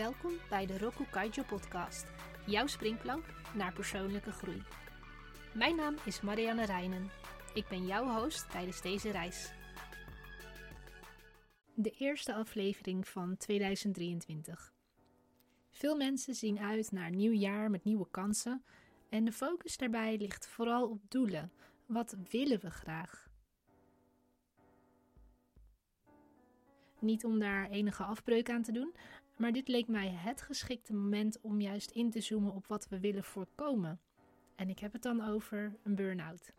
Welkom bij de Roku Kaijo podcast, jouw springplank naar persoonlijke groei. Mijn naam is Marianne Reinen. Ik ben jouw host tijdens deze reis. De eerste aflevering van 2023. Veel mensen zien uit naar een nieuw jaar met nieuwe kansen en de focus daarbij ligt vooral op doelen. Wat willen we graag? Niet om daar enige afbreuk aan te doen, maar dit leek mij het geschikte moment om juist in te zoomen op wat we willen voorkomen. En ik heb het dan over een burn-out.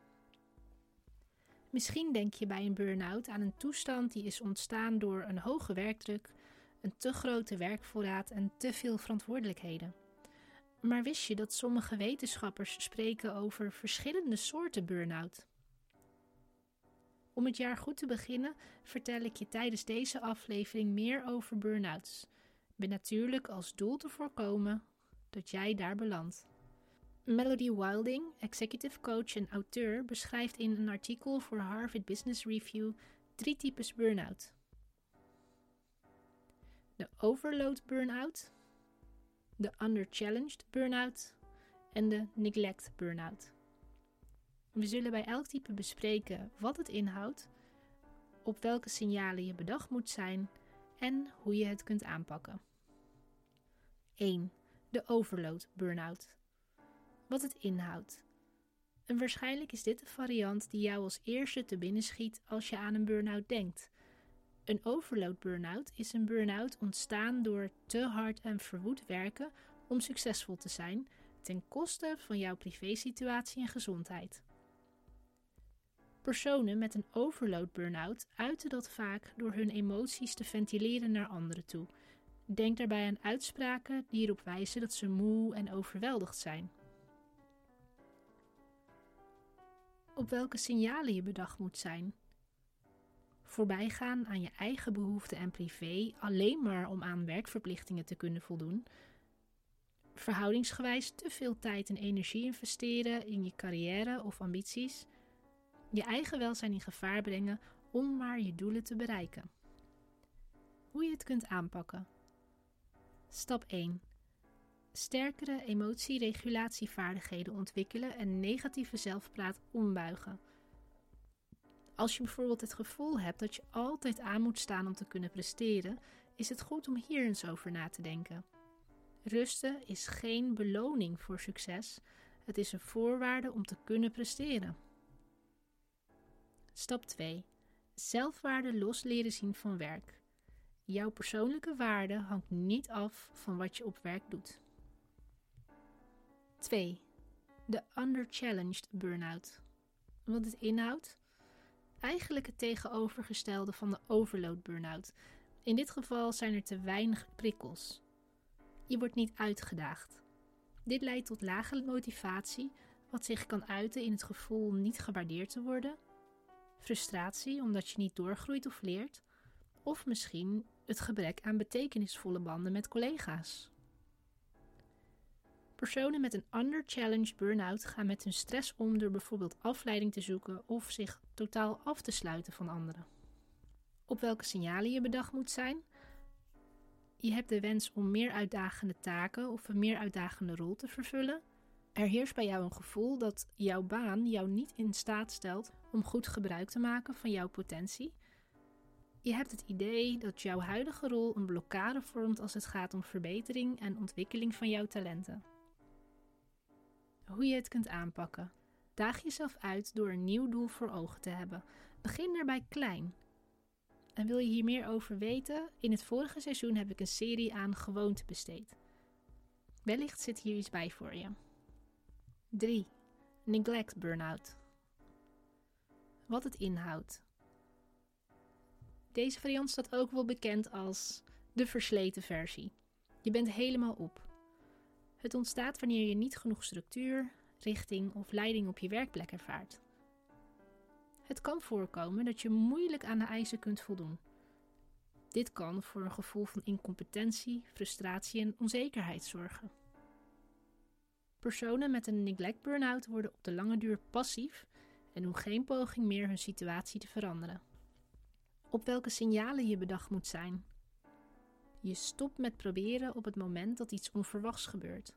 Misschien denk je bij een burn-out aan een toestand die is ontstaan door een hoge werkdruk, een te grote werkvoorraad en te veel verantwoordelijkheden. Maar wist je dat sommige wetenschappers spreken over verschillende soorten burn-out? Om het jaar goed te beginnen, vertel ik je tijdens deze aflevering meer over burn-outs. Met natuurlijk als doel te voorkomen dat jij daar belandt. Melody Wilding, executive coach en auteur, beschrijft in een artikel voor Harvard Business Review drie types burn-out. De overload burn-out, de underchallenged burn-out en de neglect burn-out. We zullen bij elk type bespreken wat het inhoudt, op welke signalen je bedacht moet zijn en hoe je het kunt aanpakken. 1. De overload burn-out. Wat het inhoudt. En waarschijnlijk is dit de variant die jou als eerste te binnen schiet als je aan een burn-out denkt. Een overload burn-out is een burn-out ontstaan door te hard en verwoed werken om succesvol te zijn, ten koste van jouw privésituatie en gezondheid. Personen met een overload burn-out uiten dat vaak door hun emoties te ventileren naar anderen toe. Denk daarbij aan uitspraken die erop wijzen dat ze moe en overweldigd zijn. Op welke signalen je bedacht moet zijn. Voorbijgaan aan je eigen behoeften en privé alleen maar om aan werkverplichtingen te kunnen voldoen. Verhoudingsgewijs te veel tijd en energie investeren in je carrière of ambities je eigen welzijn in gevaar brengen om maar je doelen te bereiken. Hoe je het kunt aanpakken. Stap 1. Sterkere emotieregulatievaardigheden ontwikkelen en negatieve zelfpraat ombuigen. Als je bijvoorbeeld het gevoel hebt dat je altijd aan moet staan om te kunnen presteren, is het goed om hier eens over na te denken. Rusten is geen beloning voor succes, het is een voorwaarde om te kunnen presteren. Stap 2. Zelfwaarde los leren zien van werk. Jouw persoonlijke waarde hangt niet af van wat je op werk doet. 2. De underchallenged burn-out. Wat het inhoudt? Eigenlijk het tegenovergestelde van de overload burn-out. In dit geval zijn er te weinig prikkels. Je wordt niet uitgedaagd. Dit leidt tot lage motivatie, wat zich kan uiten in het gevoel niet gewaardeerd te worden frustratie omdat je niet doorgroeit of leert, of misschien het gebrek aan betekenisvolle banden met collega's. Personen met een under-challenge burn-out gaan met hun stress om door bijvoorbeeld afleiding te zoeken of zich totaal af te sluiten van anderen. Op welke signalen je bedacht moet zijn? Je hebt de wens om meer uitdagende taken of een meer uitdagende rol te vervullen. Er heerst bij jou een gevoel dat jouw baan jou niet in staat stelt om goed gebruik te maken van jouw potentie. Je hebt het idee dat jouw huidige rol een blokkade vormt als het gaat om verbetering en ontwikkeling van jouw talenten. Hoe je het kunt aanpakken. Daag jezelf uit door een nieuw doel voor ogen te hebben. Begin daarbij klein. En wil je hier meer over weten? In het vorige seizoen heb ik een serie aan gewoonte besteed. Wellicht zit hier iets bij voor je. 3. Neglect burn-out wat het inhoudt. Deze variant staat ook wel bekend als de versleten versie. Je bent helemaal op. Het ontstaat wanneer je niet genoeg structuur, richting of leiding op je werkplek ervaart. Het kan voorkomen dat je moeilijk aan de eisen kunt voldoen. Dit kan voor een gevoel van incompetentie, frustratie en onzekerheid zorgen. Personen met een neglect burn-out worden op de lange duur passief en doen geen poging meer hun situatie te veranderen. Op welke signalen je bedacht moet zijn. Je stopt met proberen op het moment dat iets onverwachts gebeurt.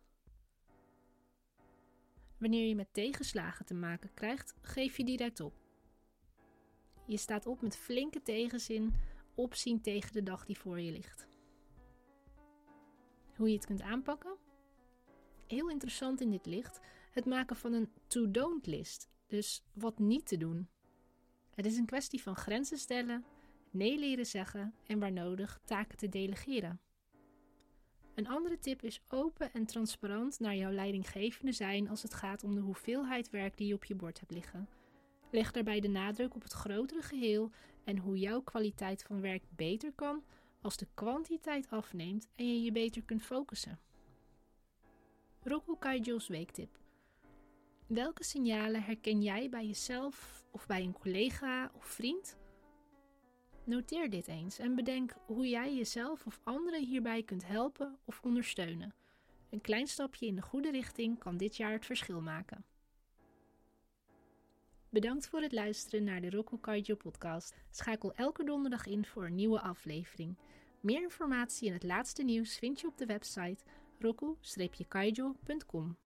Wanneer je met tegenslagen te maken krijgt, geef je direct op. Je staat op met flinke tegenzin, opzien tegen de dag die voor je ligt. Hoe je het kunt aanpakken? Heel interessant in dit licht, het maken van een to-don't list, dus wat niet te doen. Het is een kwestie van grenzen stellen, nee leren zeggen en waar nodig taken te delegeren. Een andere tip is open en transparant naar jouw leidinggevende zijn als het gaat om de hoeveelheid werk die je op je bord hebt liggen. Leg daarbij de nadruk op het grotere geheel en hoe jouw kwaliteit van werk beter kan als de kwantiteit afneemt en je je beter kunt focussen. Roku Kaijo's weektip. Welke signalen herken jij bij jezelf of bij een collega of vriend? Noteer dit eens en bedenk hoe jij jezelf of anderen hierbij kunt helpen of ondersteunen. Een klein stapje in de goede richting kan dit jaar het verschil maken. Bedankt voor het luisteren naar de Roku Kaijo podcast. Schakel elke donderdag in voor een nieuwe aflevering. Meer informatie en het laatste nieuws vind je op de website roku-kaijo.com.